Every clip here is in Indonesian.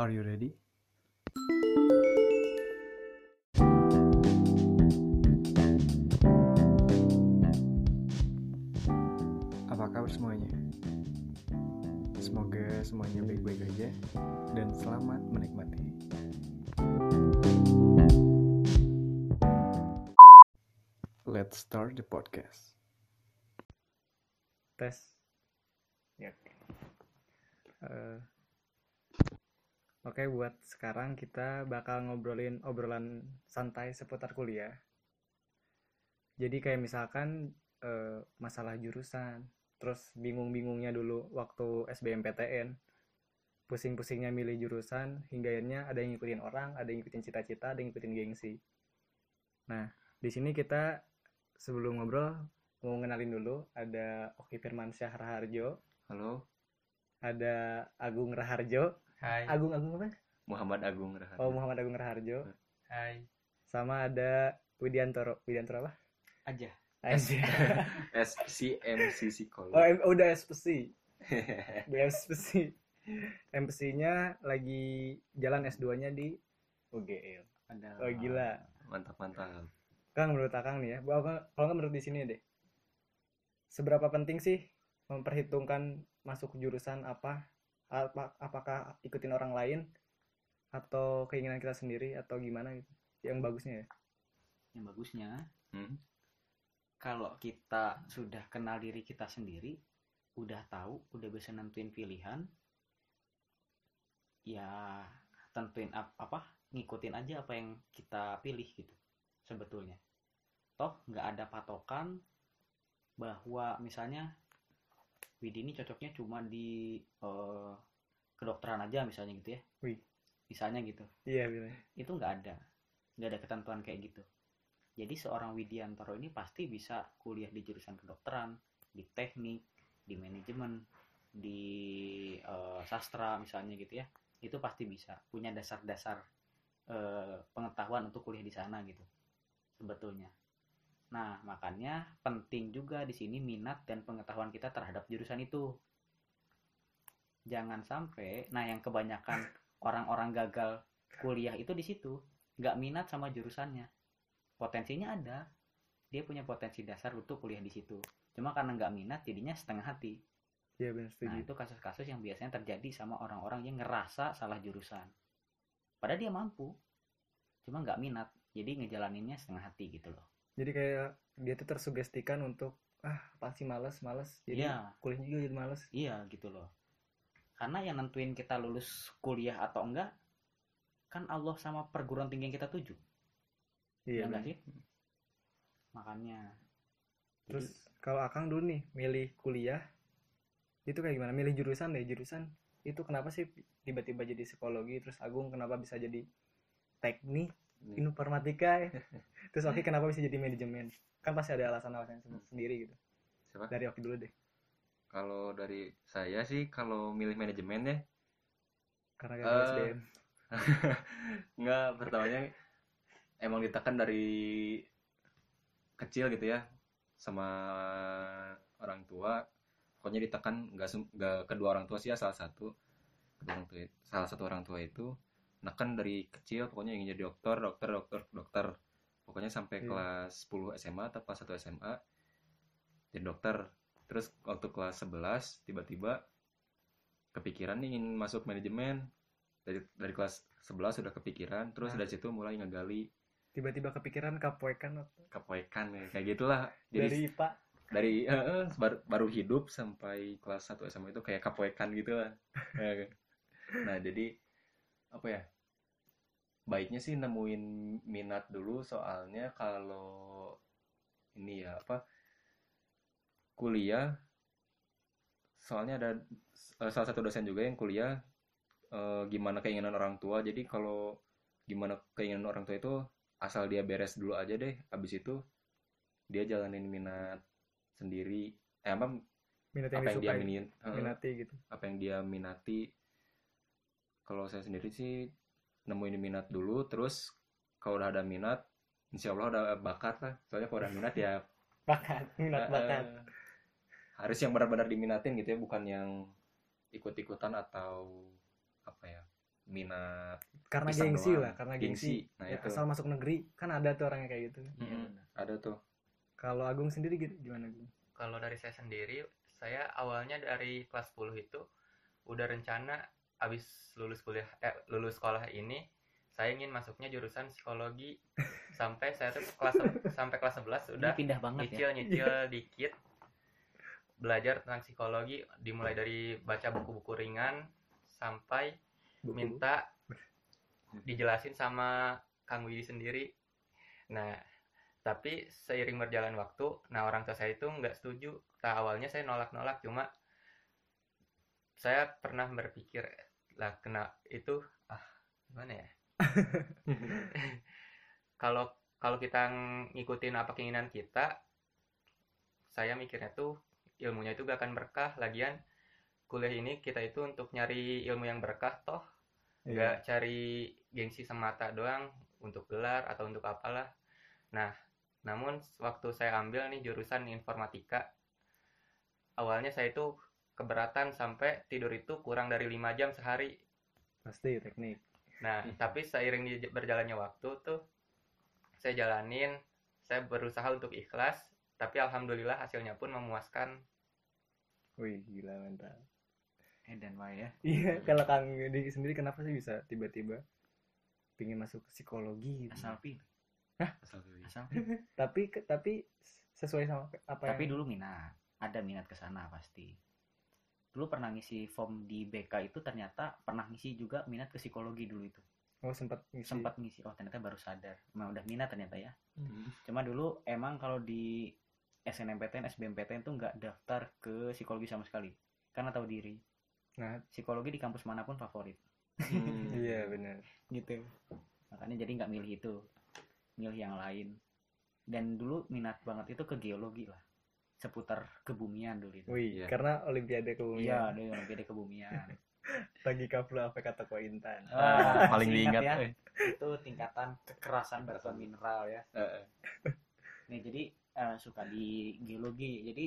Are you ready? Apa kabar semuanya? Semoga semuanya baik-baik aja dan selamat menikmati. Let's start the podcast. tes ya Eh, oke buat sekarang kita bakal ngobrolin obrolan santai seputar kuliah. Jadi kayak misalkan eh, masalah jurusan terus bingung-bingungnya dulu waktu SBMPTN pusing-pusingnya milih jurusan hingga akhirnya ada yang ngikutin orang ada yang ngikutin cita-cita ada yang ngikutin gengsi. Nah di sini kita sebelum ngobrol mau ngenalin dulu ada Oki Firmansyah Raharjo. Halo, ada Agung Raharjo Hai. Agung Agung apa Muhammad Agung Raharjo. oh Muhammad Agung Raharjo Hai. sama ada Widiantoro Widiantoro apa Aja. Aja. SCMC Psikolog. oh em- udah SPC udah SPC MPC-nya lagi jalan S2-nya di UGL Ada. oh gila Mantap mantap. Kang menurut Akang nih ya kalau nggak menurut di sini deh seberapa penting sih memperhitungkan masuk jurusan apa apa apakah ikutin orang lain atau keinginan kita sendiri atau gimana gitu yang bagusnya ya yang bagusnya Hmm? kalau kita sudah kenal diri kita sendiri udah tahu udah bisa nentuin pilihan ya tentuin ap- apa ngikutin aja apa yang kita pilih gitu sebetulnya toh nggak ada patokan bahwa misalnya Widi ini cocoknya cuma di eh, kedokteran aja misalnya gitu ya. Wih. misalnya gitu. Iya bilang itu nggak ada. Nggak ada ketentuan kayak gitu. Jadi seorang Widiantoro ini pasti bisa kuliah di jurusan kedokteran di teknik di manajemen di eh, sastra misalnya gitu ya. Itu pasti bisa. Punya dasar-dasar eh, pengetahuan untuk kuliah di sana gitu. Sebetulnya nah makanya penting juga di sini minat dan pengetahuan kita terhadap jurusan itu. Jangan sampai nah yang kebanyakan orang-orang gagal kuliah itu di situ nggak minat sama jurusannya. Potensinya ada. Dia punya potensi dasar untuk kuliah di situ. Cuma karena nggak minat jadinya setengah hati. Iya benar setuju. Nah itu kasus-kasus yang biasanya terjadi sama orang-orang yang ngerasa salah jurusan. Padahal dia mampu cuma nggak minat. Jadi ngejalaninnya setengah hati gitu loh jadi kayak dia tuh tersugestikan untuk ah pasti males males. Jadi Iya. kuliahnya juga jadi males. Iya gitu loh. Karena yang nentuin kita lulus kuliah atau enggak kan Allah sama perguruan tinggi yang kita tuju. Iya ya nggak benar. sih? Makanya. Terus kalau Akang dulu nih milih kuliah itu kayak gimana? Milih jurusan deh jurusan. Itu kenapa sih tiba-tiba jadi psikologi terus Agung kenapa bisa jadi teknik informatika ya. Terus Oki kenapa bisa jadi manajemen? Kan pasti ada alasan-alasan sen- sendiri gitu. Siapa? dari Oki dulu deh. Kalau dari saya sih kalau milih manajemen ya. Karena gak Eh, SDM nggak pertamanya emang ditekan dari kecil gitu ya sama orang tua. Pokoknya ditekan nggak nggak kedua orang tua sih ya salah satu. Kedua orang tua salah satu orang tua itu neken dari kecil pokoknya ingin jadi dokter dokter dokter dokter pokoknya sampai Iya. kelas 10 SMA atau kelas 1 SMA jadi dokter terus waktu kelas 11 tiba-tiba kepikiran nih ingin masuk manajemen dari dari kelas 11 sudah kepikiran terus Nah. dari situ mulai ngegali tiba-tiba kepikiran kapoekan atau- kepoekan ya, kayak gitulah jadi dari Pak dari eh, baru, baru hidup sampai kelas 1 SMA itu kayak kapoekan gitu lah kan? nah jadi apa ya? Baiknya sih nemuin minat dulu soalnya kalau ini ya apa kuliah soalnya ada eh, salah satu dosen juga yang kuliah eh, gimana keinginan orang tua. Jadi kalau gimana keinginan orang tua itu asal dia beres dulu aja deh abis itu dia jalanin minat sendiri. Eh apa minat yang apa yang dia eh, minati gitu. apa yang dia minati kalau saya sendiri sih nemuin minat dulu terus kalau udah ada minat insya Allah udah bakat lah soalnya kalau udah minat ya bakat minat eh, bakat harus yang benar-benar diminatin gitu ya bukan yang ikut-ikutan atau apa ya minat karena gengsi doang. lah karena Gengsi. gengsi, Nah, Ya, itu. asal masuk negeri kan ada tuh orangnya kayak gitu Iya, Mm-mm. benar. ada tuh kalau Agung sendiri gi- gimana Gung? Kalau dari saya sendiri, saya awalnya dari kelas 10 itu udah rencana abis lulus kuliah eh lulus sekolah ini saya ingin masuknya jurusan psikologi sampai saya tuh kelas sampai kelas 11 Ini udah pindah banget ya nyicil-nyicil dikit belajar tentang psikologi dimulai dari baca buku-buku ringan sampai Buku. minta dijelasin sama Kang Widi sendiri. Nah, tapi seiring berjalan waktu, nah orang tua saya itu nggak setuju. Nah, awalnya saya nolak-nolak, cuma saya pernah berpikir lah kena itu ah gimana ya? Kalau kalau kita ngikutin apa keinginan kita, saya mikirnya tuh ilmunya itu gak akan berkah. Lagian kuliah ini kita itu untuk nyari ilmu yang berkah toh Iya. nggak cari gengsi semata doang untuk gelar atau untuk apalah. Nah, namun waktu saya ambil nih jurusan informatika, awalnya saya itu keberatan sampai tidur itu kurang dari lima jam sehari. pasti teknik Nah, tapi seiring berjalannya waktu tuh saya jalanin, saya berusaha untuk ikhlas, tapi alhamdulillah hasilnya pun memuaskan. wih gila mantap eh dan why ya iya kalau Kang Yudi sendiri kenapa sih bisa tiba-tiba pingin masuk psikologi gitu? asal pilih Asal pilih. asal pilih. tapi tapi sesuai sama apa tapi yang dulu minat ada minat ke sana pasti dulu pernah ngisi form di BK itu ternyata pernah ngisi juga minat ke psikologi dulu itu. Oh sempat ngisi. Sempat ngisi. Oh ternyata baru sadar. Emang udah minat ternyata ya. Hmm. cuma dulu emang kalau di SNMPTN SBMPTN tuh nggak daftar ke psikologi sama sekali. Karena tahu diri. Nah. Psikologi di kampus mana pun favorit. Hmm. iya benar gitu. Makanya jadi nggak milih itu. Milih yang lain. Dan dulu minat banget itu ke geologi lah seputar kebumian dulu itu. Wih Iya. karena olimpiade iya kebumian dulu olimpiade kebumian. Lagi kaplu apa kata Ko Intan? Ah, paling diingat ya. eh. itu tingkatan kekerasan batuan mineral ya. Eh, nih jadi eh, suka di geologi. Jadi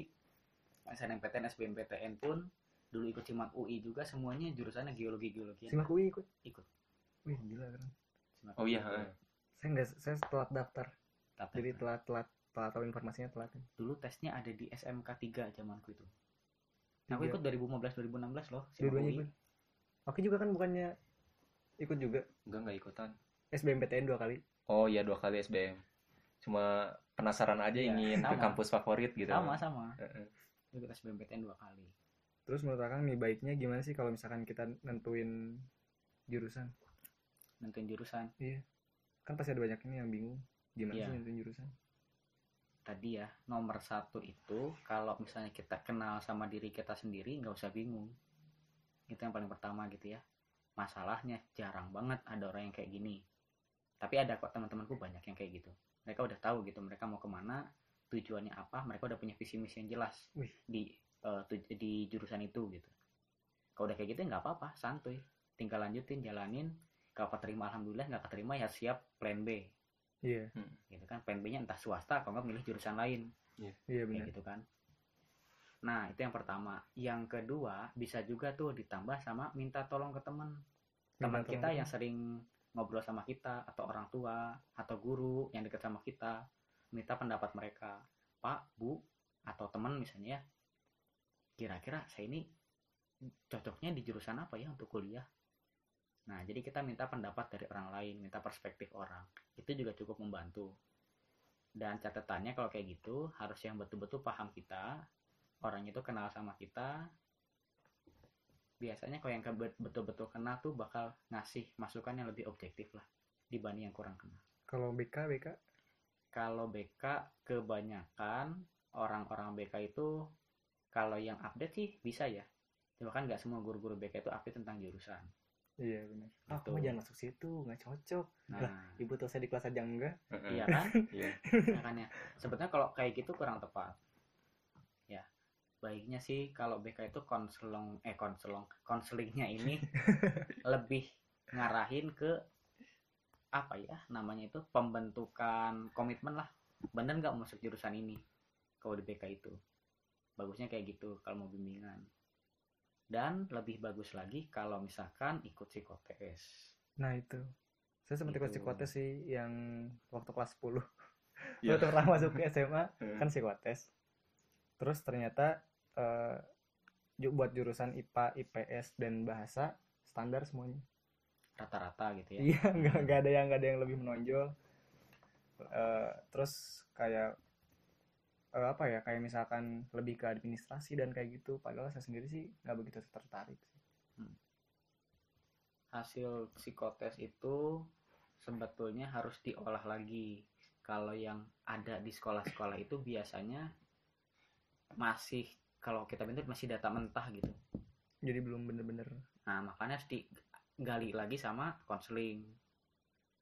SNMPTN SBMPTN pun dulu ikut simak UI juga semuanya jurusannya geologi geologi. Simak UI ikut? Ikut. Wih gila kan Simak Oh iya, saya nggak saya telat daftar. Tapi jadi telat tahu informasinya telat. Dulu tesnya ada di SMK 3 zamanku itu. Aku Tiga. ikut 2015 2016 loh dua-duanya oke juga. Kan bukannya ikut juga. Enggak enggak ikutan. SBMPTN dua kali. Oh iya dua kali SBM cuma penasaran aja Iya, ingin ke sama. kampus favorit gitu. Sama sama. Eh, eh. ikut SBMPTN dua kali. Terus menurut Akang nih baiknya gimana sih kalau misalkan kita nentuin jurusan? Nentuin jurusan. Kan pasti ada banyak ini yang bingung. Gimana Iya. sih nentuin jurusan tadi ya nomor satu itu kalau misalnya kita kenal sama diri kita sendiri nggak usah bingung. Itu yang paling pertama gitu ya. Masalahnya jarang banget ada orang yang kayak gini. Tapi ada kok teman-temanku banyak yang kayak gitu. Mereka udah tahu gitu mereka mau ke mana tujuannya apa mereka udah punya visi misi yang jelas Wih. di tuj- di jurusan itu gitu. Kalau udah kayak gitu ya nggak apa-apa santuy. Tinggal lanjutin jalanin. Kalau keterima alhamdulillah nggak keterima ya siap plan B iya. Gitu kan plan B-nya entah swasta kalau nggak milih jurusan lain. Iya. Kayak benar. gitu kan. Nah itu yang pertama. Yang kedua bisa juga tuh ditambah sama minta tolong ke teman teman kita tolong yang sering ngobrol sama kita atau orang tua atau guru yang dekat sama kita minta pendapat mereka. Pak bu atau teman misalnya ya kira-kira saya ini cocoknya di jurusan apa ya untuk kuliah nah jadi kita minta pendapat dari orang lain minta perspektif orang. Itu juga cukup membantu. Dan catatannya kalau kayak gitu harus yang betul-betul paham kita orang itu kenal sama kita biasanya kalau yang betul-betul kenal tuh bakal ngasih masukan yang lebih objektif lah dibanding yang kurang kenal. Kalau BK BK kalau BK kebanyakan orang-orang BK itu kalau yang update sih bisa ya. Cuma kan nggak semua guru-guru BK itu update tentang jurusan iya benar ah Gitu. kamu jangan masuk situ nggak cocok. Nah. Ibu tuh saya di kelas aja enggak. Iya kan? Iya. makanya sebetulnya kalau kayak gitu kurang tepat. Ya baiknya sih kalau BK itu konselong eh konselong konselingnya ini lebih ngarahin ke apa ya namanya itu? Pembentukan komitmen lah. Bener nggak mau masuk jurusan ini? Kalau di BK itu. Bagusnya kayak gitu kalau mau bimbingan dan lebih bagus lagi kalau misalkan ikut psikotes Nah itu. Saya sempat ikut Gitu. psikotes sih yang waktu kelas 10. Iya. Waktu pernah masuk ke SMA Hmm. kan psikotes. Terus ternyata eh, ju- buat jurusan IPA, IPS dan bahasa standar semuanya. rata-rata gitu ya Iya, nggak nggak ada yang nggak ada yang lebih menonjol. Eh, terus kayak eh, apa ya? Kayak misalkan lebih ke administrasi dan kayak gitu. Padahal saya sendiri sih nggak begitu tertarik. sih. hasil psikotes itu sebetulnya harus diolah lagi kalau yang ada di sekolah-sekolah itu biasanya masih kalau kita bentuk masih data mentah gitu Jadi belum bener-bener. nah makanya harus digali lagi sama konseling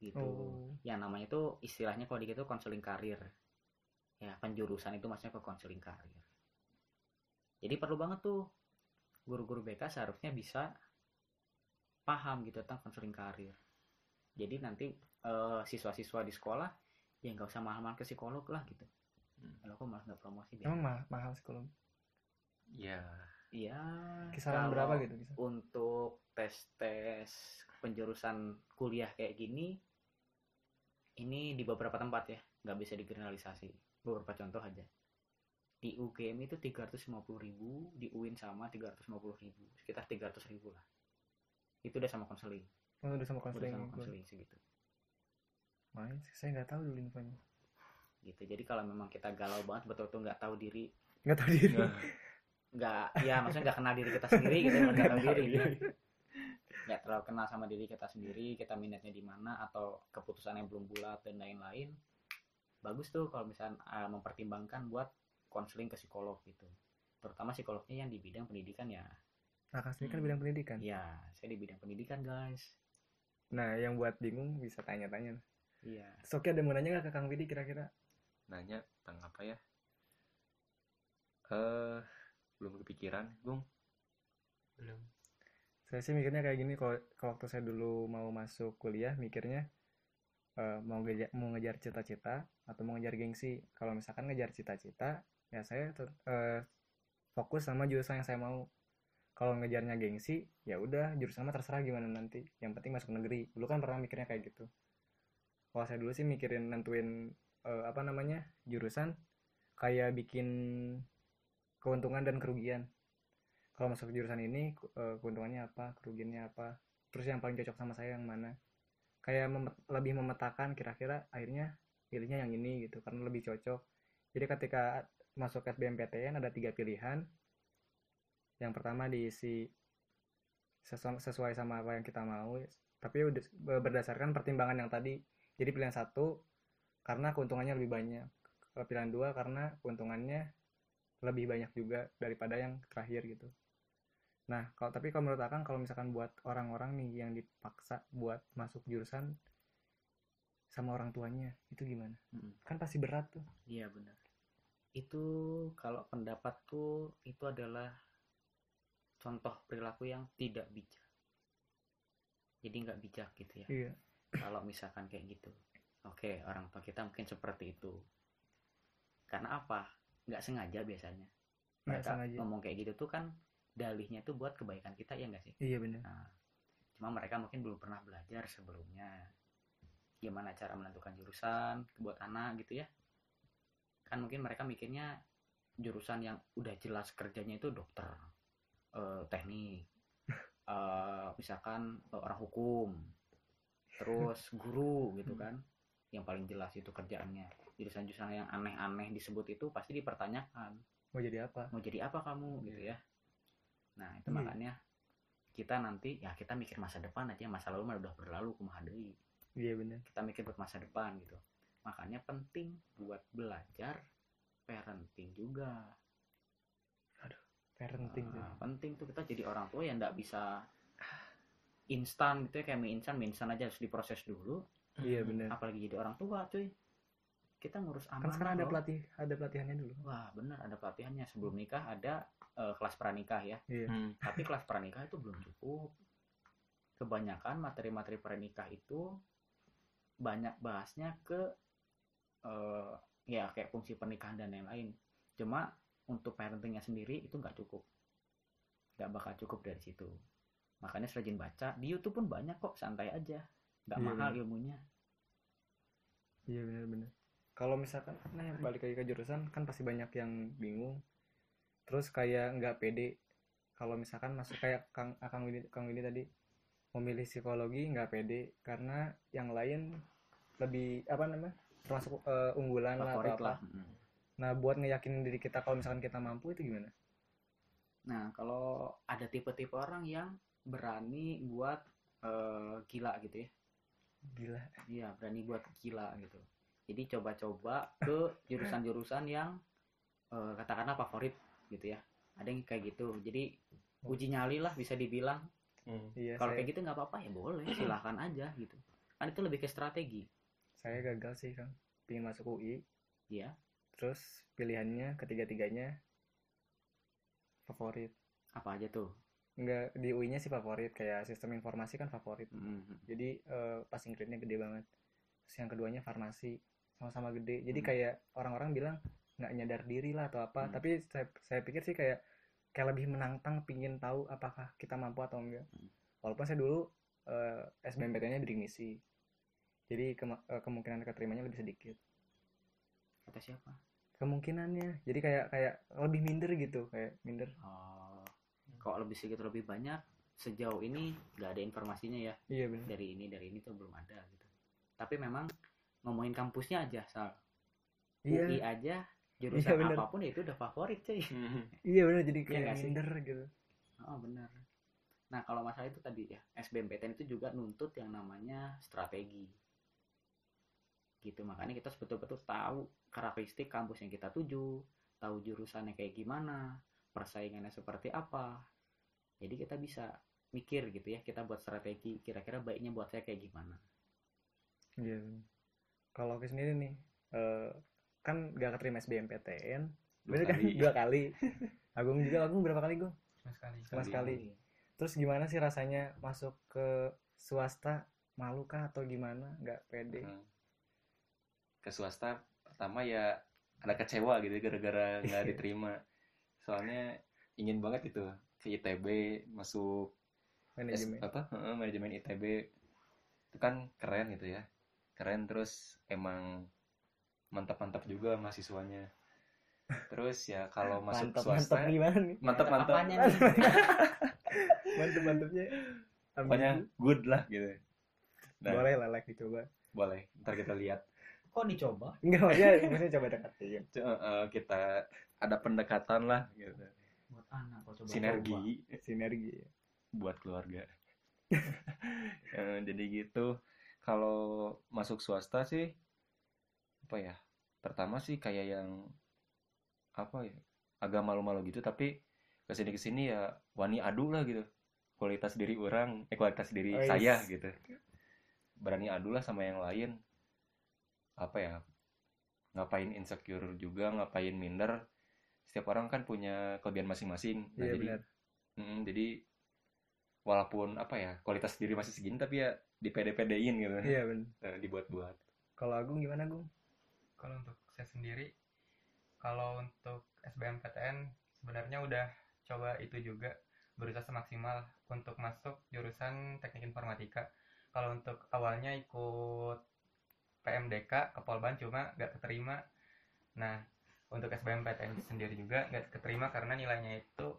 gitu Oh, yang namanya itu istilahnya kalau di gitu konseling karir ya penjurusan itu maksudnya ke konseling karir jadi perlu banget tuh guru-guru BK seharusnya bisa paham gitu tentang konseling karir jadi nanti eh, siswa-siswa di sekolah ya nggak usah mahal-mahal ke psikolog lah gitu Hmm. kalau aku malah nggak promosi deh emang mahal, mahal psikolog. ya iya Kisaran kalau berapa gitu? Kisaran? untuk tes-tes penjurusan kuliah kayak gini ini di beberapa tempat ya nggak bisa digeneralisasi beberapa contoh aja. Di UGM itu 350.000 di UIN sama 350.000 sekitar 300.000 lah. Itu udah sama konseling. Oh, udah sama udah konseling. sama konseling. segitu. Main sih, saya nggak tahu dulu infonya. gitu jadi kalau memang kita galau banget betul-betul nggak tahu diri. Nggak tahu diri. Nggak. Ya maksudnya nggak kenal diri kita sendiri gitu nggak Nggak tahu tahu diri. Nggak terlalu kenal sama diri kita sendiri kita minatnya di mana atau keputusan yang belum bulat dan lain-lain bagus tuh kalau misalnya uh, mempertimbangkan buat konseling ke psikolog gitu terutama psikolognya yang di bidang pendidikan ya Nah, kan sendiri kan Hmm. bidang pendidikan. ya saya di bidang pendidikan guys Nah, yang buat bingung bisa tanya-tanya. iya Terus oke ada mau nanya nggak ke Kang Widi kira-kira? nanya tentang apa ya eh belum kepikiran Gung belum Saya sih mikirnya kayak gini kalau kalau waktu saya dulu mau masuk kuliah mikirnya eh, mau ngejar mau ngejar cita-cita atau mau ngejar gengsi. Kalau misalkan ngejar cita-cita, ya saya eh, fokus sama jurusan yang saya mau. Kalau ngejarnya gengsi, ya udah jurusan mah terserah gimana nanti. Yang penting masuk negeri. Dulu kan pernah mikirnya kayak gitu. Kalau saya dulu sih mikirin nentuin eh, apa namanya jurusan kayak bikin keuntungan dan kerugian kalau masuk jurusan ini keuntungannya apa kerugiannya apa terus yang paling cocok sama saya yang mana kayak memet- lebih memetakan kira-kira akhirnya pilihnya yang ini gitu karena lebih cocok. Jadi ketika masuk SBMPTN ada tiga pilihan. Yang pertama diisi sesu- sesuai sama apa yang kita mau tapi berdasarkan pertimbangan yang tadi. Jadi pilihan satu karena keuntungannya lebih banyak. Pilihan dua karena keuntungannya lebih banyak juga daripada yang terakhir gitu Nah, kalau tapi kalau menurut Akang kalau misalkan buat orang-orang nih yang dipaksa buat masuk jurusan sama orang tuanya, itu gimana? Mm-mm. Kan pasti berat tuh. iya benar itu kalau pendapatku itu adalah contoh perilaku yang tidak bijak jadi nggak bijak gitu ya Iya. kalau misalkan kayak gitu oke orang tua kita mungkin seperti itu karena apa nggak sengaja biasanya Nggak mereka sengaja. ngomong kayak gitu tuh kan dalihnya tuh buat kebaikan kita ya nggak sih? Iya benar. nah, cuma mereka mungkin belum pernah belajar sebelumnya. Gimana cara menentukan jurusan buat anak gitu ya. Kan mungkin mereka mikirnya jurusan yang udah jelas kerjanya itu dokter eh, teknik eh, misalkan eh, orang hukum terus guru gitu kan. Yang paling jelas itu kerjaannya. Jurusan-jurusan yang aneh-aneh disebut itu pasti dipertanyakan. Mau jadi apa? mau jadi apa kamu gitu ya nah itu Iya. makanya kita nanti ya kita mikir masa depan aja masa lalu mah udah berlalu kumaha deui Iya benar. kita mikir buat masa depan gitu makanya penting buat belajar parenting juga Parenting tuh. Nah, penting tuh kita jadi orang tua yang nggak bisa instan gitu ya kayak mie instan mie instan aja harus diproses dulu Iya benar. apalagi jadi orang tua cuy kita ngurus Kan amanah sekarang ada pelatih, ada pelatihannya dulu. wah bener ada pelatihannya sebelum nikah ada eh, kelas pranikah ya Iya. Hmm. tapi kelas pranikah itu belum cukup kebanyakan materi-materi pranikah itu banyak bahasnya ke eh, ya kayak fungsi pernikahan dan lain-lain cuma untuk parentingnya sendiri itu nggak cukup nggak bakal cukup dari situ makanya rajin baca di YouTube pun banyak kok santai aja nggak Iya, mahal bener. ilmunya Iya benar-benar. Kalau misalkan, nah balik lagi ke jurusan kan pasti banyak yang bingung. Terus kayak nggak pede. Kalau misalkan masuk kayak Kang Kang Widi, Kang Widi tadi memilih psikologi nggak pede karena yang lain lebih apa namanya termasuk eh, unggulan lah atau apa. lah. Nah buat ngeyakinin diri kita kalau misalkan kita mampu itu gimana? nah kalau ada tipe-tipe orang yang berani buat eh, gila gitu ya Gila. Iya, berani buat gila gitu. Jadi coba-coba ke jurusan-jurusan yang eh, katakanlah favorit gitu ya. Ada yang kayak gitu. Jadi uji nyali lah bisa dibilang. Hmm. Iya. Kalau saya, kayak gitu nggak apa-apa ya boleh, silahkan aja gitu. Kan itu lebih ke strategi. saya gagal sih Kang. Pingin masuk UI. Iya. Terus pilihannya ketiga-tiganya favorit. Apa aja tuh? Enggak di UI-nya sih favorit kayak sistem informasi kan favorit. Mm, jadi eh, passing grade-nya gede banget terus yang keduanya farmasi sama-sama gede jadi Hmm. kayak orang-orang bilang nggak nyadar diri lah atau apa Hmm. tapi saya saya pikir sih kayak kayak lebih menantang pingin tahu apakah kita mampu atau enggak Hmm. walaupun saya dulu eh, SBMPTN-nya misi jadi kema- eh, kemungkinan keterimanya lebih sedikit Kata siapa? kemungkinannya jadi kayak kayak lebih minder gitu kayak minder Oh, kok lebih sedikit lebih banyak sejauh ini nggak ada informasinya ya iya benar dari ini dari ini tuh belum ada gitu. Tapi memang ngomongin kampusnya aja, Sal. iya UI aja jurusan bener. apa pun ya itu udah favorit cuy. iya benar jadi Iya kayak sih? minder gitu Oh benar. Nah kalau masalah itu tadi ya SBMPTN itu juga nuntut yang namanya strategi. Gitu makanya kita betul-betul tahu karakteristik kampus yang kita tuju, tahu jurusannya kayak gimana, persaingannya seperti apa. Jadi kita bisa mikir gitu ya kita buat strategi kira-kira baiknya buat saya kayak gimana. Iya. Kalau aku sendiri nih, eh, kan gak keterima SBMPTN, Dua kan? kali. Dua kali. Agung juga, Agung berapa kali gue? Sama sekali. Sama sekali. Terus gimana sih rasanya masuk ke swasta? Malu kah atau gimana? Gak pede? Hmm. ke swasta pertama ya ada kecewa gitu gara-gara nggak diterima soalnya ingin banget itu ke ITB masuk S- Manajemen. apa Heeh, manajemen ITB itu kan keren gitu ya keren terus emang mantap-mantap juga mahasiswanya terus ya kalau masuk mantap, swasta mantap gimana nih? mantap-mantap Apanya nih? Mantap, mantapnya. pokoknya good lah gitu nah Boleh lah, like dicoba. boleh ntar kita lihat Kok dicoba? Enggak, maksudnya, maksudnya coba deketin. C- eh, kita ada pendekatan lah gitu Buat anak kok coba. sinergi Sinergi. buat keluarga Eh, jadi gitu kalau masuk swasta sih apa ya pertama sih kayak yang apa ya agak malu-malu gitu tapi ke sini ke sini ya wani adu lah gitu kualitas diri orang eh kualitas diri Oh, saya yes. gitu berani adu lah sama yang lain apa ya ngapain insecure juga ngapain minder setiap orang kan punya kelebihan masing-masing nah Iya jadi benar. Mm, jadi walaupun apa ya kualitas diri masih segini tapi ya di pede-pedein gitu Iya benar. Eh, dibuat-buat Kalau Agung gimana, Agung? Kalau untuk saya sendiri, kalau untuk SBMPTN sebenarnya udah coba itu juga berusaha semaksimal untuk masuk jurusan teknik informatika. Kalau untuk awalnya ikut PMDK ke Polban cuma nggak keterima. Nah, untuk SBMPTN sendiri juga nggak keterima karena nilainya itu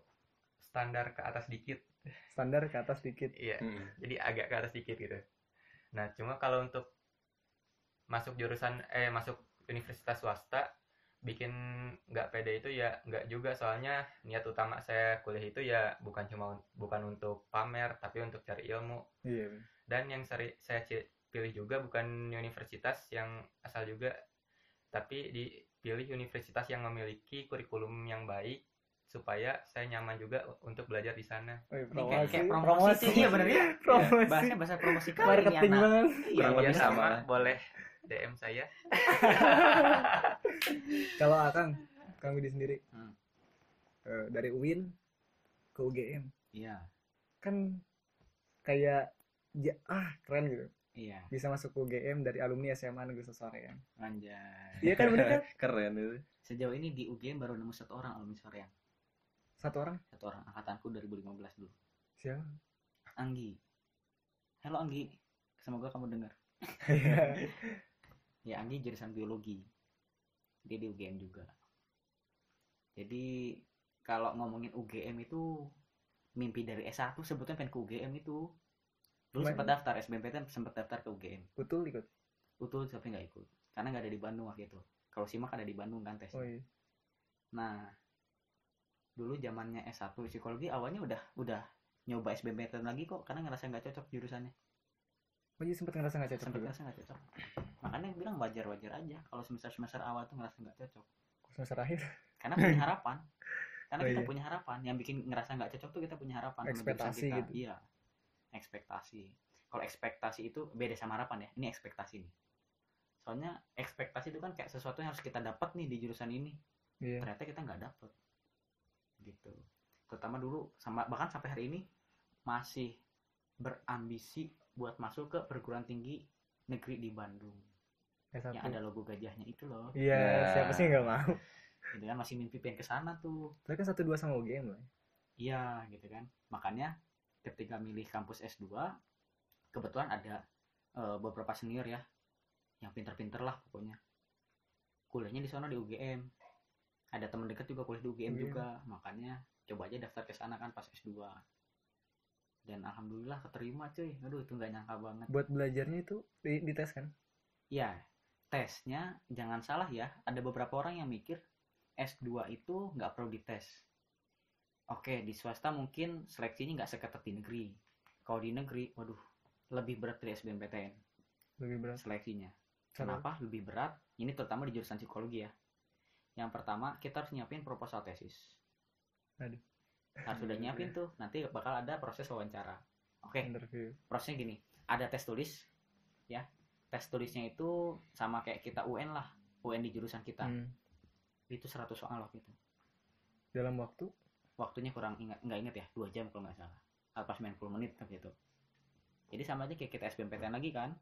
standar ke atas dikit. Standar ke atas dikit. Iya, Mm. jadi agak ke atas dikit gitu. Nah, cuma kalau untuk masuk jurusan eh masuk universitas swasta bikin nggak pede itu ya nggak juga soalnya niat utama saya kuliah itu ya bukan cuma bukan untuk pamer tapi untuk cari ilmu Iya. dan yang seri, saya pilih juga bukan universitas yang asal juga tapi dipilih universitas yang memiliki kurikulum yang baik supaya saya nyaman juga untuk belajar di sana Oh, iya, Ini kayak, kayak promosi, promosi. sih, iya bener ya. Promosi. Bahasnya bahasa promosi kali ini Marketing anak. banget. Iya, Kurang Yang lebih sama sama. boleh DM saya Kalau Akang, Kang Widi sendiri. Hmm. Eh, dari UIN ke UGM. Iya, Kan kayak ya, ah keren gitu. iya, Bisa masuk ke UGM dari alumni SMA Negeri Sesoreang. anjay. Iya kan bener kan? keren itu Sejauh ini di UGM baru nemu satu orang alumni Soreang. satu orang satu orang angkatanku 2015 dulu siapa Anggi halo Anggi semoga kamu dengar Iya. ya Anggi jurusan biologi. Dia di UGM juga. Jadi kalau ngomongin UGM itu mimpi dari S1 sebetulnya pengen ke UGM itu. Dulu sempat daftar SBMPTN sempat daftar ke UGM betul ikut? Utul tapi nggak ikut. Karena nggak ada di Bandung waktu itu. Kalau simak ada di Bandung kan tes oh iya nah dulu zamannya S1 psikologi awalnya udah udah nyoba SBMPTN lagi kok karena ngerasa nggak cocok jurusannya oh iya sempet ngerasa nggak cocok sempat juga ngerasa nggak cocok. Makanya bilang wajar wajar aja kalau semester semester awal tuh ngerasa nggak cocok. Semester akhir? Karena punya harapan. Karena Oh, kita iya. punya harapan. Yang bikin ngerasa nggak cocok tuh kita punya harapan. Ekspektasi kita. gitu. iya. Ekspektasi. Kalau ekspektasi itu beda sama harapan ya. Ini ekspektasi nih. Soalnya ekspektasi itu kan kayak sesuatu yang harus kita dapat nih di jurusan ini. Iya. Ternyata kita nggak dapet. Gitu. Terutama dulu sama bahkan sampai hari ini masih berambisi buat masuk ke perguruan tinggi negeri di Bandung S1 yang ada logo gajahnya itu loh iya Ya. siapa sih nggak mau gitu kan masih mimpi pengen ke sana tuh tapi kan satu dua sama UGM lah Iya gitu kan. Makanya ketika milih kampus S2 kebetulan ada eh, beberapa senior ya yang pinter-pinter lah pokoknya. Kuliahnya di sana di UGM. Ada teman dekat juga kuliah di UGM UGM. juga. Makanya coba aja daftar ke sana kan pas S2. Dan alhamdulillah keterima cuy. Aduh itu nggak nyangka banget. buat belajarnya itu di, dites kan Iya, tesnya jangan salah ya. Ada beberapa orang yang mikir S2 itu nggak perlu dites. Oke, di swasta mungkin seleksinya nggak seketat di negeri. Kalau di negeri, waduh, lebih berat dari SBMPTN lebih berat seleksinya. Kenapa? Kenapa lebih berat? Ini terutama di jurusan psikologi ya. Yang pertama, kita harus nyiapin proposal tesis. Aduh. Harus udah nyiapin tuh, nanti bakal ada proses wawancara. Oke, interview prosesnya gini ada tes tulis ya. Tes tulisnya itu sama kayak kita UN lah UN di jurusan kita. Hmm. itu 100 soal waktu itu. Dalam waktu? Waktunya kurang ingat nggak ingat ya dua jam kalau nggak salah. Apa 90 menit kan gitu. Jadi sama aja kayak kita SBMPTN lagi kan.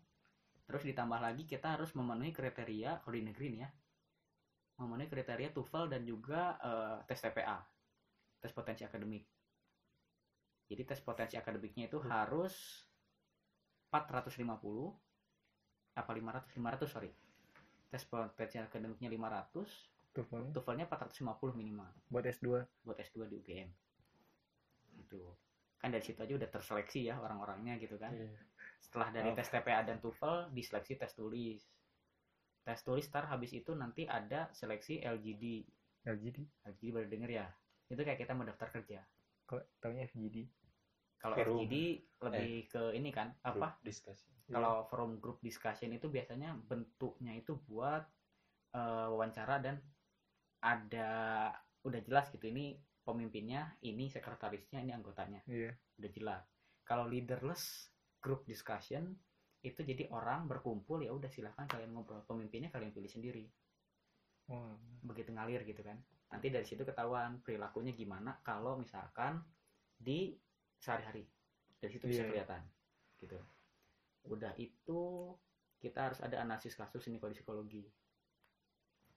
Terus ditambah lagi kita harus memenuhi kriteria kalau di negeri nih ya memenuhi kriteria TOEFL dan juga eh, tes TPA tes potensi akademik. Jadi tes potensi akademiknya itu harus 450 apa 500 500 sorry. Tes potensi akademiknya 500 tuh Bang. TOEFL-nya 450 minimal. Buat S2 buat S2 di UGM itu kan dari situ aja udah terseleksi ya orang-orangnya gitu kan. Setelah dari Oh. tes TPA dan TOEFL diseleksi tes tulis. Tes tulis tar habis itu nanti ada seleksi LGD LGD LGD baru denger ya itu kayak kita mau daftar kerja. Kok taunya FGD kalau Forum. LGD lebih ke ini kan apa? Discussion. Kalau forum group discussion itu biasanya bentuknya itu buat eh, wawancara dan ada udah jelas gitu ini pemimpinnya ini sekretarisnya ini anggotanya. Iya. Udah jelas. Kalau leaderless group discussion itu jadi orang berkumpul ya udah silahkan kalian ngobrol. Pemimpinnya kalian pilih sendiri. Wah, begitu ngalir gitu kan nanti dari situ ketahuan perilakunya gimana kalau misalkan di sehari-hari. Dari situ bisa Iya. kelihatan gitu. Udah itu kita harus ada analisis kasus ini kalau di psikologi.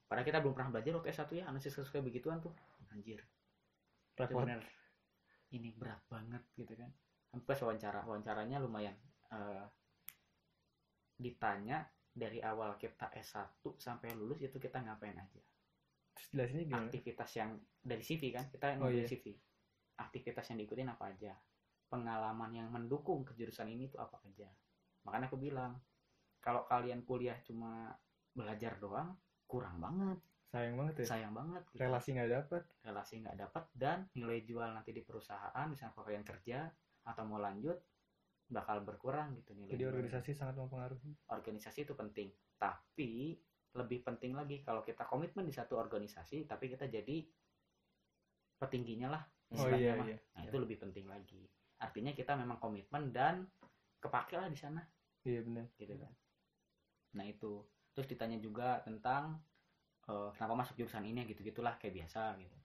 Padahal kita belum pernah belajar waktu S1 ya analisis kasus kayak begituan tuh. Anjir. Repot bener ini berat banget gitu kan. Sampai wawancara wawancaranya lumayan eh, ditanya dari awal kita S1 sampai lulus itu kita ngapain aja terus jelasinnya gimana? Aktivitas yang dari CV kan kita Oh, iya. CV aktivitas yang diikutin apa aja? Pengalaman yang mendukung ke jurusan ini tuh apa aja? Makanya aku bilang kalau kalian kuliah cuma belajar doang kurang banget. Sayang banget ya. Sayang banget gitu. relasi nggak dapat relasi nggak dapat dan nilai jual nanti di perusahaan misalnya kalau kalian kerja atau mau lanjut bakal berkurang gitu nilai jadi organisasi sangat mempengaruhi. Organisasi itu penting. Tapi lebih penting lagi. Kalau kita komitmen di satu organisasi tapi kita jadi petingginya lah oh iya mah. iya. Nah itu lebih penting lagi. Artinya kita memang komitmen dan kepake lah di sana. Iya benar gitu kan. Nah itu. Terus ditanya juga tentang eh, kenapa masuk jurusan ini gitu gitulah kayak biasa gitu.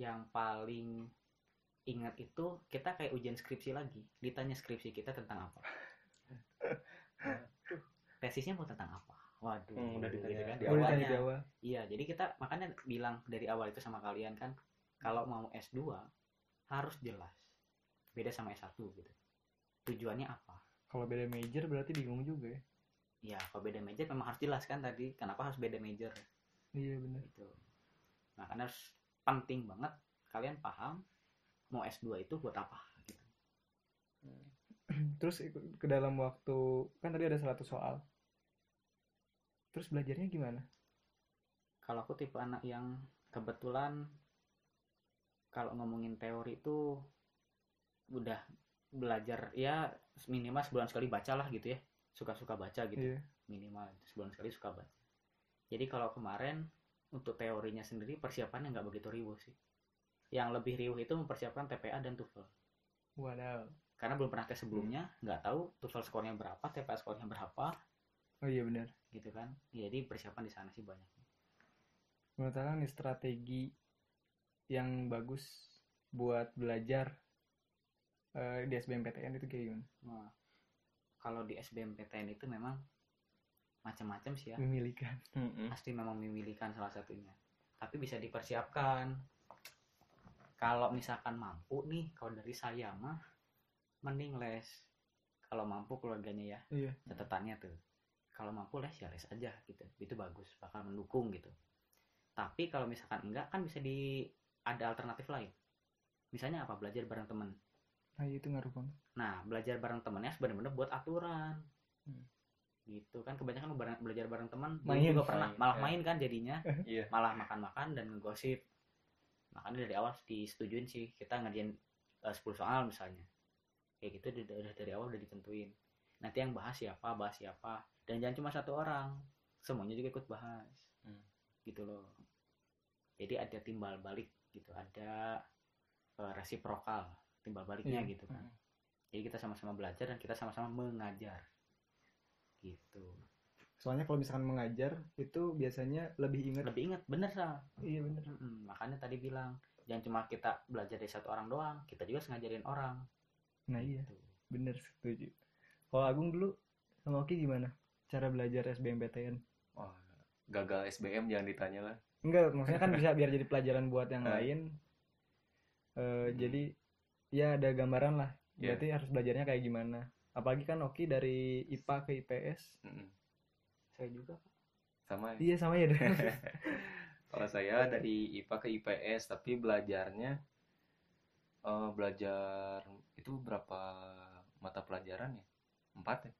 Yang paling ingat itu kita kayak ujian skripsi lagi. Ditanya skripsi kita tentang apa. Tesisnya mau tentang apa waduh Hmm, udah gitu ditanya kan di awalnya. di awal iya jadi kita makanya bilang dari awal itu sama kalian kan kalau mau S2 harus jelas. Beda sama S1 gitu. Tujuannya apa? Kalau beda major berarti bingung juga ya. Ya kalau beda major memang harus jelas kan tadi kenapa harus beda major? Iya benar. Gitu. Nah karena harus penting banget kalian paham mau S2 itu buat apa gitu. Terus ikut ke dalam waktu kan tadi ada 100 soal terus belajarnya gimana? Kalau aku tipe anak yang kebetulan kalau ngomongin teori itu udah belajar ya minimal sebulan sekali baca lah gitu ya. Suka-suka baca gitu. Iya. Minimal sebulan sekali suka baca. Jadi kalau kemarin untuk teorinya sendiri persiapannya nggak begitu riuh sih. Yang lebih riuh itu mempersiapkan TPA dan TOEFL. Wadaw. Karena belum pernah tes sebelumnya nggak tahu TOEFL skornya berapa TPA skornya berapa oh iya benar. Gitu kan? Jadi persiapan di sana sih banyak. Menurut Akang nih strategi yang bagus buat belajar eh, di SBMPTN itu kayak gimana? Nah, kalau di SBMPTN itu memang macam-macam sih ya. Memilihkan. Mm-mm. pasti memang memilihkan salah satunya. Tapi bisa dipersiapkan. Kalau misalkan mampu nih kalau dari saya mah mending les. Kalau mampu keluarganya ya. Iya. Catatannya tuh kalau mampu les ya les aja gitu. Itu bagus bakal mendukung gitu. Tapi kalau misalkan enggak kan bisa di ada alternatif lain. Misalnya apa? Belajar bareng temen. Nah itu ngaruh banget. Nah belajar bareng temennya benar-benar buat aturan. Hmm. gitu kan kebanyakan bareng- belajar bareng teman Main. juga pernah. Main, malah ya. main kan jadinya. Iya. malah makan-makan dan ngegosip. Makanya dari awal disetujuin sih kita ngerjain eh, 10 soal misalnya. Kayak gitu udah dari awal udah ditentuin. Nanti yang bahas siapa bahas siapa dan jangan cuma satu orang semuanya juga ikut bahas. Hmm. gitu loh. Jadi ada timbal balik gitu ada eh, resiprokal timbal baliknya Iya. gitu kan. Jadi kita sama-sama belajar dan kita sama-sama mengajar. Gitu. Soalnya kalau misalkan mengajar itu biasanya lebih ingat. Lebih ingat bener sah iya bener. Mm-mm, makanya tadi bilang jangan cuma kita belajar dari satu orang doang kita juga ngajarin orang. Nah iya. Gitu. bener setuju. Kalau Agung dulu sama Oki gimana cara belajar SBMPTN Wah, gagal SBM jangan ditanya lah. enggak maksudnya kan bisa biar jadi pelajaran buat yang lain Eh, jadi ya ada gambaran lah Iya. berarti harus belajarnya kayak gimana apalagi kan Oki dari IPA ke IPS Mm-mm. saya juga. Sama ya. iya sama ya Kalau saya dari IPA ke IPS, tapi belajarnya eh, belajar itu berapa mata pelajaran ya? Empat ya?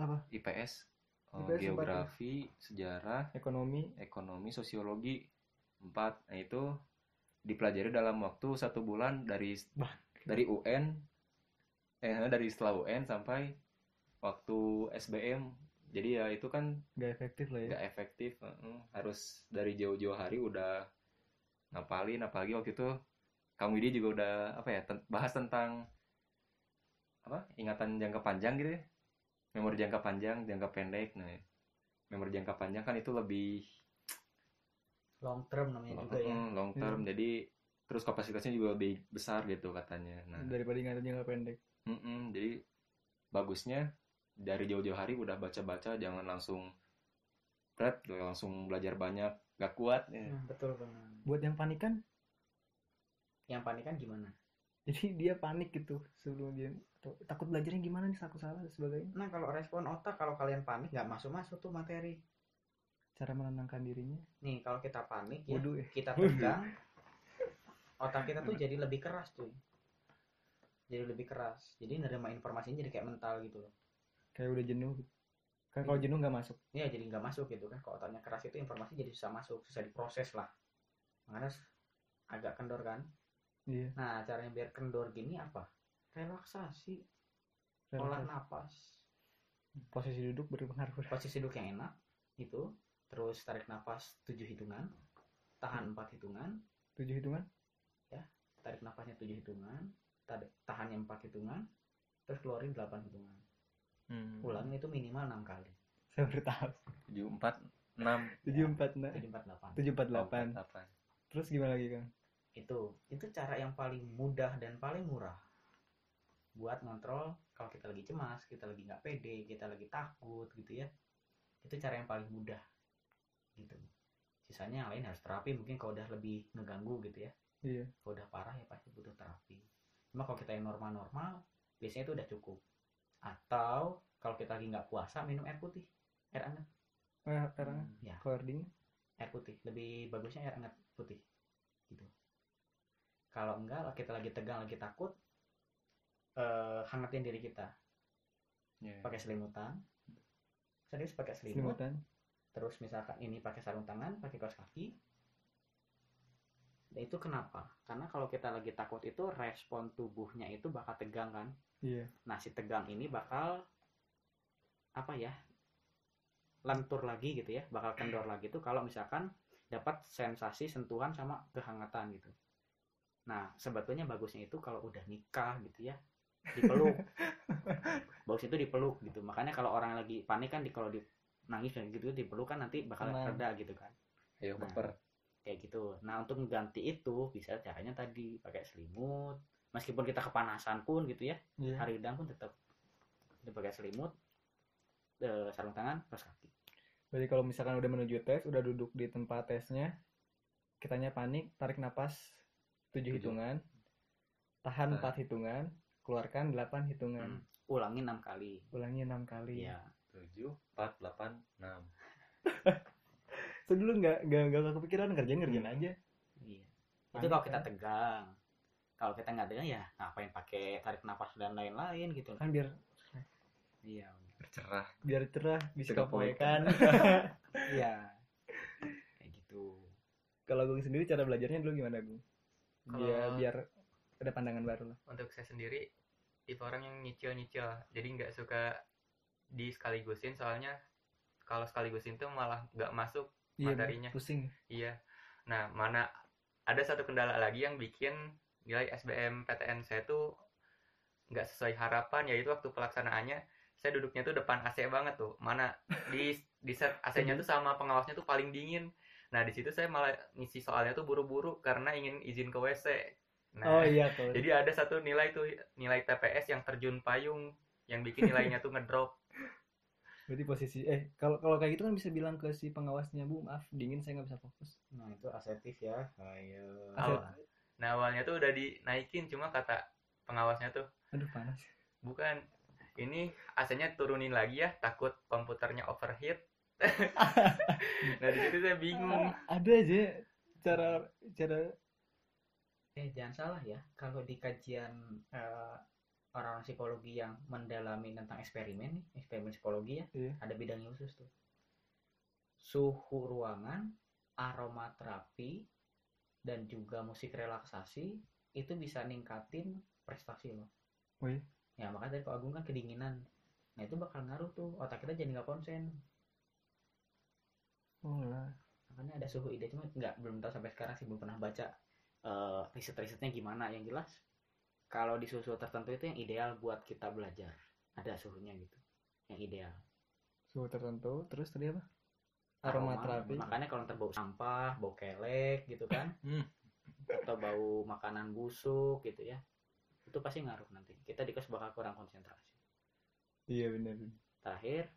Apa? IPS, eh, IPS ya? geografi, sejarah, ekonomi ekonomi, sosiologi, empat. Nah itu dipelajari dalam waktu satu bulan dari Bah. dari UN, eh dari setelah UN sampai waktu SBM. Jadi ya itu kan nggak efektif lah ya nggak efektif harus dari jauh-jauh hari udah ngapalin apalagi waktu itu Kang Widi juga udah apa ya ten- bahas tentang apa ingatan jangka panjang gitu ya memori jangka panjang jangka pendek nah memori jangka panjang kan itu lebih long term namanya juga ya. mm, long term. Jadi terus kapasitasnya juga lebih besar gitu katanya nah. Daripada ingatan jangka pendek. Mm-mm, jadi bagusnya dari jauh-jauh hari udah baca-baca jangan langsung berat langsung belajar banyak gak kuat ya. Hmm, betul banget buat yang panik kan? Yang panik kan gimana jadi dia panik gitu sebelum dia tuh, takut belajarnya gimana nih aku salah dan sebagainya. Nah kalau respon otak kalau kalian panik nggak masuk masuk tuh materi. Cara menenangkan dirinya. Nih kalau kita panik ya Wudhu ya kita tegang otak kita tuh jadi lebih keras tuh jadi lebih keras. Jadi nerima informasinya jadi kayak mental gitu loh. Kayak udah jenuh. Gitu. kan kalau jenuh nggak masuk. Ya jadi nggak masuk gitu kan. Kalau otaknya keras itu informasi jadi susah masuk susah diproses lah. Makanya agak kendor kan iya. Nah caranya biar kendor gini apa? Relaksasi. Olah relaksasi. napas. Posisi duduk berpengaruh. Posisi duduk yang enak itu. Terus tarik napas tujuh hitungan. Tahan empat hitungan. Tujuh hitungan? Tarik nafasnya tujuh hitungan. Tarik tahannya empat hitungan. Terus keluarin delapan hitungan. Hmm. ulangnya itu minimal enam kali. Saya baru tahu. Tujuh empat enam. Tujuh empat nah tujuh empat delapan. Tujuh empat delapan. Delapan. Terus gimana lagi kang itu itu cara yang paling mudah dan paling murah buat ngontrol kalau kita lagi cemas kita lagi nggak pede kita lagi takut gitu ya. Itu cara yang paling mudah gitu. Sisanya yang lain harus terapi mungkin kalau udah lebih ngeganggu gitu ya. Iya. Kalau udah parah ya pasti butuh terapi. Cuma kalau kita yang normal-normal biasanya itu udah cukup. Atau kalau kita lagi nggak puasa minum air putih air hangat. Eh, air hangat. ya. Kalau air dingin? Air putih lebih bagusnya air hangat putih kalau enggak kita lagi tegang lagi takut eh hangatin diri kita. Iya. pakai selimutan. Serius pakai selimut. Selimutan. Terus misalkan ini pakai sarung tangan pakai kaos kaki. Nah, itu kenapa? Karena kalau kita lagi takut itu respon tubuhnya itu bakal tegang kan? Iya. Nah si tegang ini bakal apa ya lentur lagi gitu ya bakal kendor lagi tuh kalau misalkan dapat sensasi sentuhan sama kehangatan gitu nah sebetulnya bagusnya itu kalau udah nikah gitu ya dipeluk. Bagus itu dipeluk gitu. Makanya kalau orang lagi panik kan di kalau di nangis dan gitu dipeluk kan nanti bakal Tenang. reda gitu kan. Ayo Nah. baper. kayak gitu. Nah untuk mengganti itu bisa caranya tadi pakai selimut. Meskipun kita kepanasan pun gitu ya iya. hari udang pun tetap kita pakai selimut eh, sarung tangan kaos kaki. Berarti kalau misalkan udah menuju tes udah duduk di tempat tesnya kitanya panik tarik napas tujuh hitungan. Tahan Tahan. empat hitungan. Keluarkan delapan hitungan. Hmm. ulangi enam kali. Ulangi enam kali. Ya tujuh empat delapan enam. So dulu nggak nggak nggak kepikiran ngerjain ngerjain aja. Iya. Itu kalau kita tegang. Kalau kita nggak tegang ya ngapain pakai tarik nafas dan lain-lain gitu. Kan biar iya. Bercerah. Biar cerah bisa Tidak poin. kepoekan iya. Kayak gitu. Kalau Gung sendiri cara belajarnya dulu gimana Gung Kalau- biar ada pandangan baru lah. Untuk saya sendiri tipe orang yang nyicil-nyicil. Jadi nggak suka di sekaligusin soalnya kalau sekaligusin tuh malah nggak masuk iya Materinya. pusing. Iya. Nah mana ada satu kendala lagi yang bikin nilai SBM PTN saya tuh nggak sesuai harapan yaitu waktu pelaksanaannya saya duduknya tuh depan AC banget tuh. Mana di di set AC-nya tuh sama pengawasnya tuh paling dingin nah di situ saya malah ngisi soalnya tuh buru-buru karena ingin izin ke WC nah oh iya kalau jadi ada satu nilai tuh nilai TPS yang terjun payung yang bikin nilainya tuh ngedrop. berarti posisi eh kalau kalau kayak gitu kan bisa bilang ke si pengawasnya bu maaf dingin saya nggak bisa fokus. Nah itu asertif ya ayo. Awal- Nah awalnya tuh udah dinaikin cuma kata pengawasnya tuh aduh panas. Bukan ini AC-nya turunin lagi ya takut komputernya overheat. Nah di situ saya bingung. Ada aja cara cara. Eh jangan salah ya. Kalau di kajian eh, orang-orang psikologi yang mendalami tentang eksperimen nih eksperimen psikologi ya Iya. ada bidangnya khusus tuh. Suhu ruangan aromaterapi dan juga musik relaksasi itu bisa ningkatin prestasi loh Wih. ya makanya tadi Pak Agung kan kedinginan. Nah itu bakal ngaruh tuh. Otak kita jadi nggak konsen oh lah makanya ada suhu ide cuma nggak belum tahu sampai sekarang sih belum pernah baca eh, riset-risetnya gimana. Yang jelas kalau di suhu tertentu itu yang ideal buat kita belajar. Ada suhunya gitu yang ideal. Suhu tertentu terus tadi apa? Aroma. aromaterapi. Makanya kalau ntar bau sampah bau kelek gitu kan Hmm. atau bau makanan busuk gitu ya itu pasti ngaruh nanti. Kita di kelas bakal kurang konsentrasi. Iya benar terakhir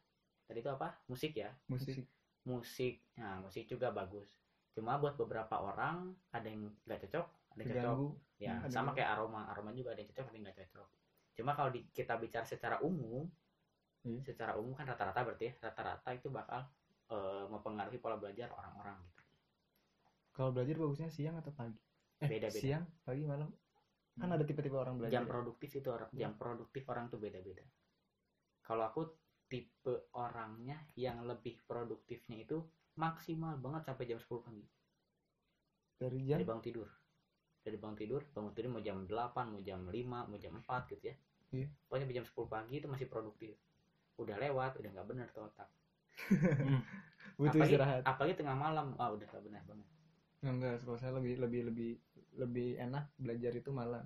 tadi itu apa? Musik ya? Musik musik. Nah musik juga bagus. Cuma buat beberapa orang ada yang nggak cocok ada yang cocok. Ya Hmm, ada sama yang- kayak aroma. Aroma juga ada yang cocok ada yang nggak cocok. Cuma kalau di- kita bicara secara umum Iya. secara umum kan rata-rata berarti ya rata-rata itu bakal eh, mempengaruhi pola belajar orang-orang gitu. Kalau belajar bagusnya siang atau pagi? Eh Beda-beda. siang pagi malam? Kan Hmm. ada tipe-tipe orang belajar jam produktif itu orang jam produktif orang tuh beda-beda. Kalau aku tipe orangnya yang lebih produktifnya itu maksimal banget sampai jam 10 pagi. Dari jam? Dari bangun tidur. Dari bangun tidur bangun tidur mau jam 8 mau jam 5 mau jam 4 gitu ya. Iya. pokoknya jam 10 pagi itu masih produktif. Udah lewat udah nggak bener tuh otak. Butuh apalagi, istirahat. apalagi tengah malam. Ah udah nggak bener banget. Enggak kalau saya lebih lebih lebih lebih enak belajar itu malam.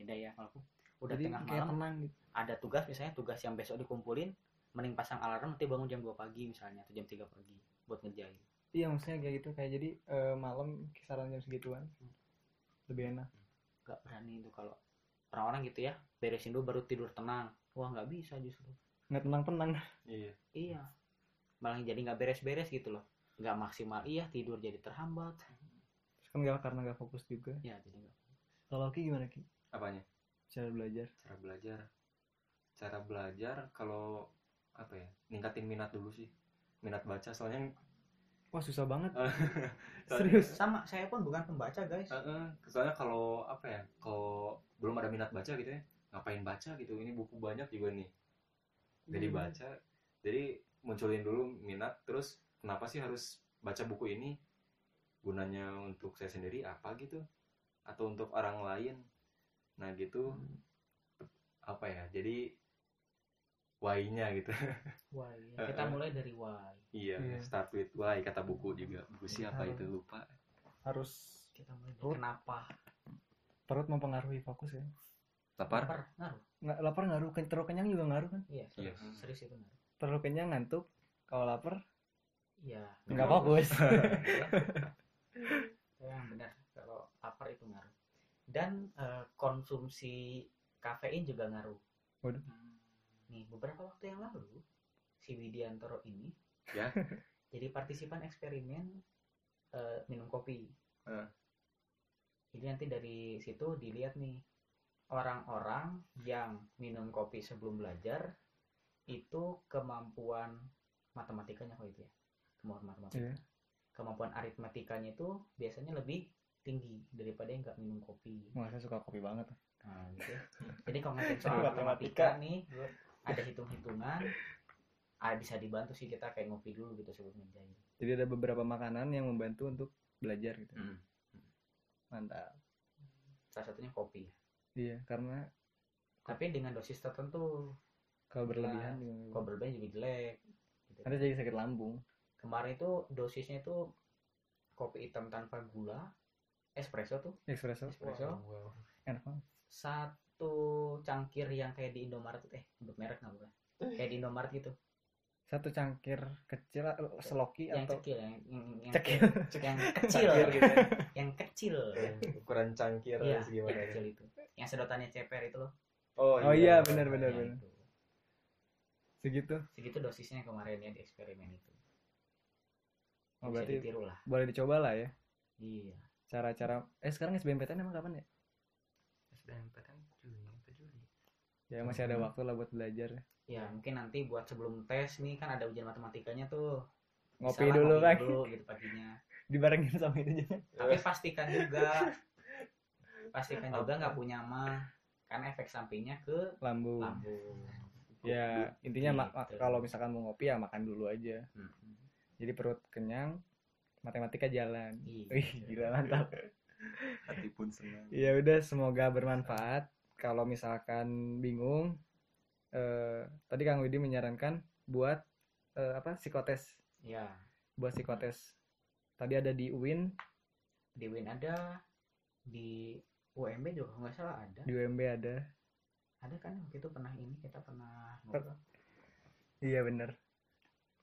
Beda ya kalau aku. Udah jadi tengah malam tenang gitu. ada tugas misalnya tugas yang besok dikumpulin mending pasang alarm nanti bangun jam 2 pagi misalnya atau jam 3 pagi buat ngerjain. Iya maksudnya kayak gitu. Kayak jadi eh, malam kisaran jam segituan. Lebih enak. Nggak berani itu kalau orang-orang gitu ya beresin dulu baru tidur tenang. Wah nggak bisa justru. Nggak tenang tenang Iya. iya. Malah jadi nggak beres-beres gitu loh. Nggak maksimal. Iya tidur jadi terhambat. Terus kan nggak karena nggak fokus juga. Ya jadi nggak- kalau Ki gimana Ki? Apanya? Cara belajar. Cara belajar. Cara belajar kalau apa ya ningkatin minat dulu sih. Minat baca soalnya wah susah banget. Soalnya- serius? Sama saya pun bukan pembaca guys. Heeh, soalnya kalau apa ya kalau belum ada minat baca gitu ya ngapain baca gitu? Ini buku banyak juga nih. Jadi Hmm. baca jadi munculin dulu minat terus kenapa sih harus baca buku ini? Gunanya untuk saya sendiri apa gitu? Atau untuk orang lain? Nah gitu. Apa ya jadi why-nya gitu. Why kita mulai dari why iya Iya. start with why kata buku juga. Buku siapa Harus. itu? Lupa. Harus kita mulai dari Perut. kenapa? Perut mempengaruhi fokus ya? Lapar? Lapar ngaruh. Nggak lapar ngaruh. Terlalu kenyang juga ngaruh kan? Iya Iya. serius, serius itu ngaruh. Terlalu kenyang ngantuk. Kalau lapar? Iya. Nggak fokus. Yang benar. Kalau lapar itu ngaruh. Dan eh, konsumsi kafein juga ngaruh. Waduh. Nih beberapa waktu yang lalu si Widiantoro ini Ya. jadi partisipan eksperimen eh, minum kopi Eh. jadi nanti dari situ dilihat nih orang-orang yang minum kopi sebelum belajar itu kemampuan matematikanya kok itu ya kemampuan matematika Iya. kemampuan aritmetikanya itu biasanya lebih tinggi daripada yang nggak minum kopi Wah, saya suka kopi banget nah, gitu. jadi kalau ngeliatin soal Matematika. matematika nih ada hitung-hitungan ah, bisa dibantu sih kita kayak ngopi dulu gitu sebelum ngerjain. Jadi ada beberapa makanan yang membantu untuk belajar gitu. Mm. mantap. Salah satunya kopi. Iya karena tapi dengan dosis tertentu. Kalau berlebihan Nah, juga kalau berlebihan juga jelek gitu. nanti jadi sakit lambung. Kemarin itu dosisnya itu kopi hitam tanpa gula espresso tuh. Espresso. Espresso. Wow. enak banget satu cangkir yang kayak di Indomaret eh sebut merek nggak bukan? Kayak di Indomaret gitu. Satu cangkir kecil eh, seloki yang atau kecil yang yang, yang, Cekil. yang kecil Cangkir. gitu ya. yang kecil. Ukuran cangkir iya segimana yang ya. kecil itu. Yang sedotannya ceper itu loh. Oh, oh iya Pak. benar benar benar itu. segitu. Segitu dosisnya kemarin ya di eksperimen itu. Oh, bisa berarti ditiru lah. boleh dicoba lah ya. Iya. Cara-cara eh sekarang SBMPTN emang kapan ya? SBMPTN ya masih ada Hmm. waktu lah buat belajar. Ya mungkin nanti buat sebelum tes nih kan ada ujian matematikanya tuh. Ngopi Bisa lah dulu ngopi kan dulu gitu paginya. Dibarengin sama itu jangan tapi pastikan juga. Pastikan juga nggak punya mah. Karena efek sampingnya ke lambung lambung ya intinya Gitu. kalau misalkan mau ngopi ya makan dulu aja. Mm-mm. jadi perut kenyang matematika jalan. Iya. wih gila mantap. hati pun senang ya udah semoga bermanfaat kalau misalkan bingung eh, tadi Kang Widi menyarankan buat eh, apa psikotes. Ya buat psikotes. Tadi ada di UIN di Win ada di UMB juga kalau nggak salah ada. Di UMB ada. Ada kan? Waktu itu pernah ini kita pernah ngobrol. Iya bener.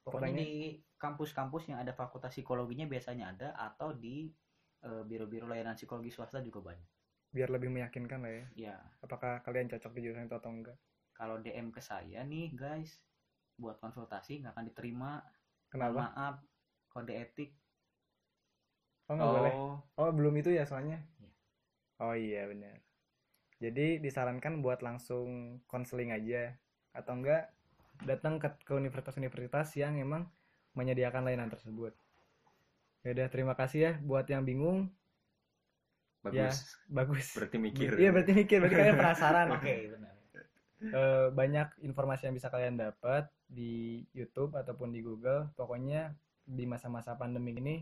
Pokoknya Pokoknya- di kampus-kampus yang ada fakultas psikologinya biasanya ada atau di eh, biro-biro layanan psikologi swasta juga banyak biar lebih meyakinkan lah ya. Ya apakah kalian cocok di jurusan itu atau enggak? Kalau DM ke saya nih guys buat konsultasi nggak akan diterima. Kenapa? Maaf kode etik. Oh nggak boleh? Oh. Oh belum itu ya soalnya? Iya. oh iya benar. Jadi disarankan buat langsung konseling aja. Atau enggak datang ke, ke universitas-universitas yang emang menyediakan layanan tersebut. Ya udah terima kasih ya buat yang bingung bagus bagus berarti mikir iya berarti mikir berarti kalian penasaran oke benar Eh, banyak informasi yang bisa kalian dapat di YouTube ataupun di Google. Pokoknya di masa-masa pandemi ini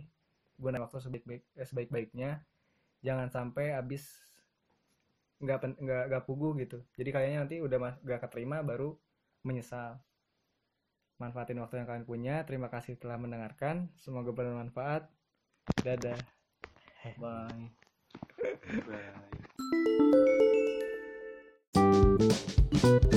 guna waktu sebaik-baik eh, sebaik-baiknya. Jangan sampai habis nggak nggak nggak pugu gitu. Jadi kayaknya nanti udah mas- nggak keterima baru menyesal. Manfaatin waktu yang kalian punya. Terima kasih telah mendengarkan. Semoga bermanfaat. Dadah. bye Bye.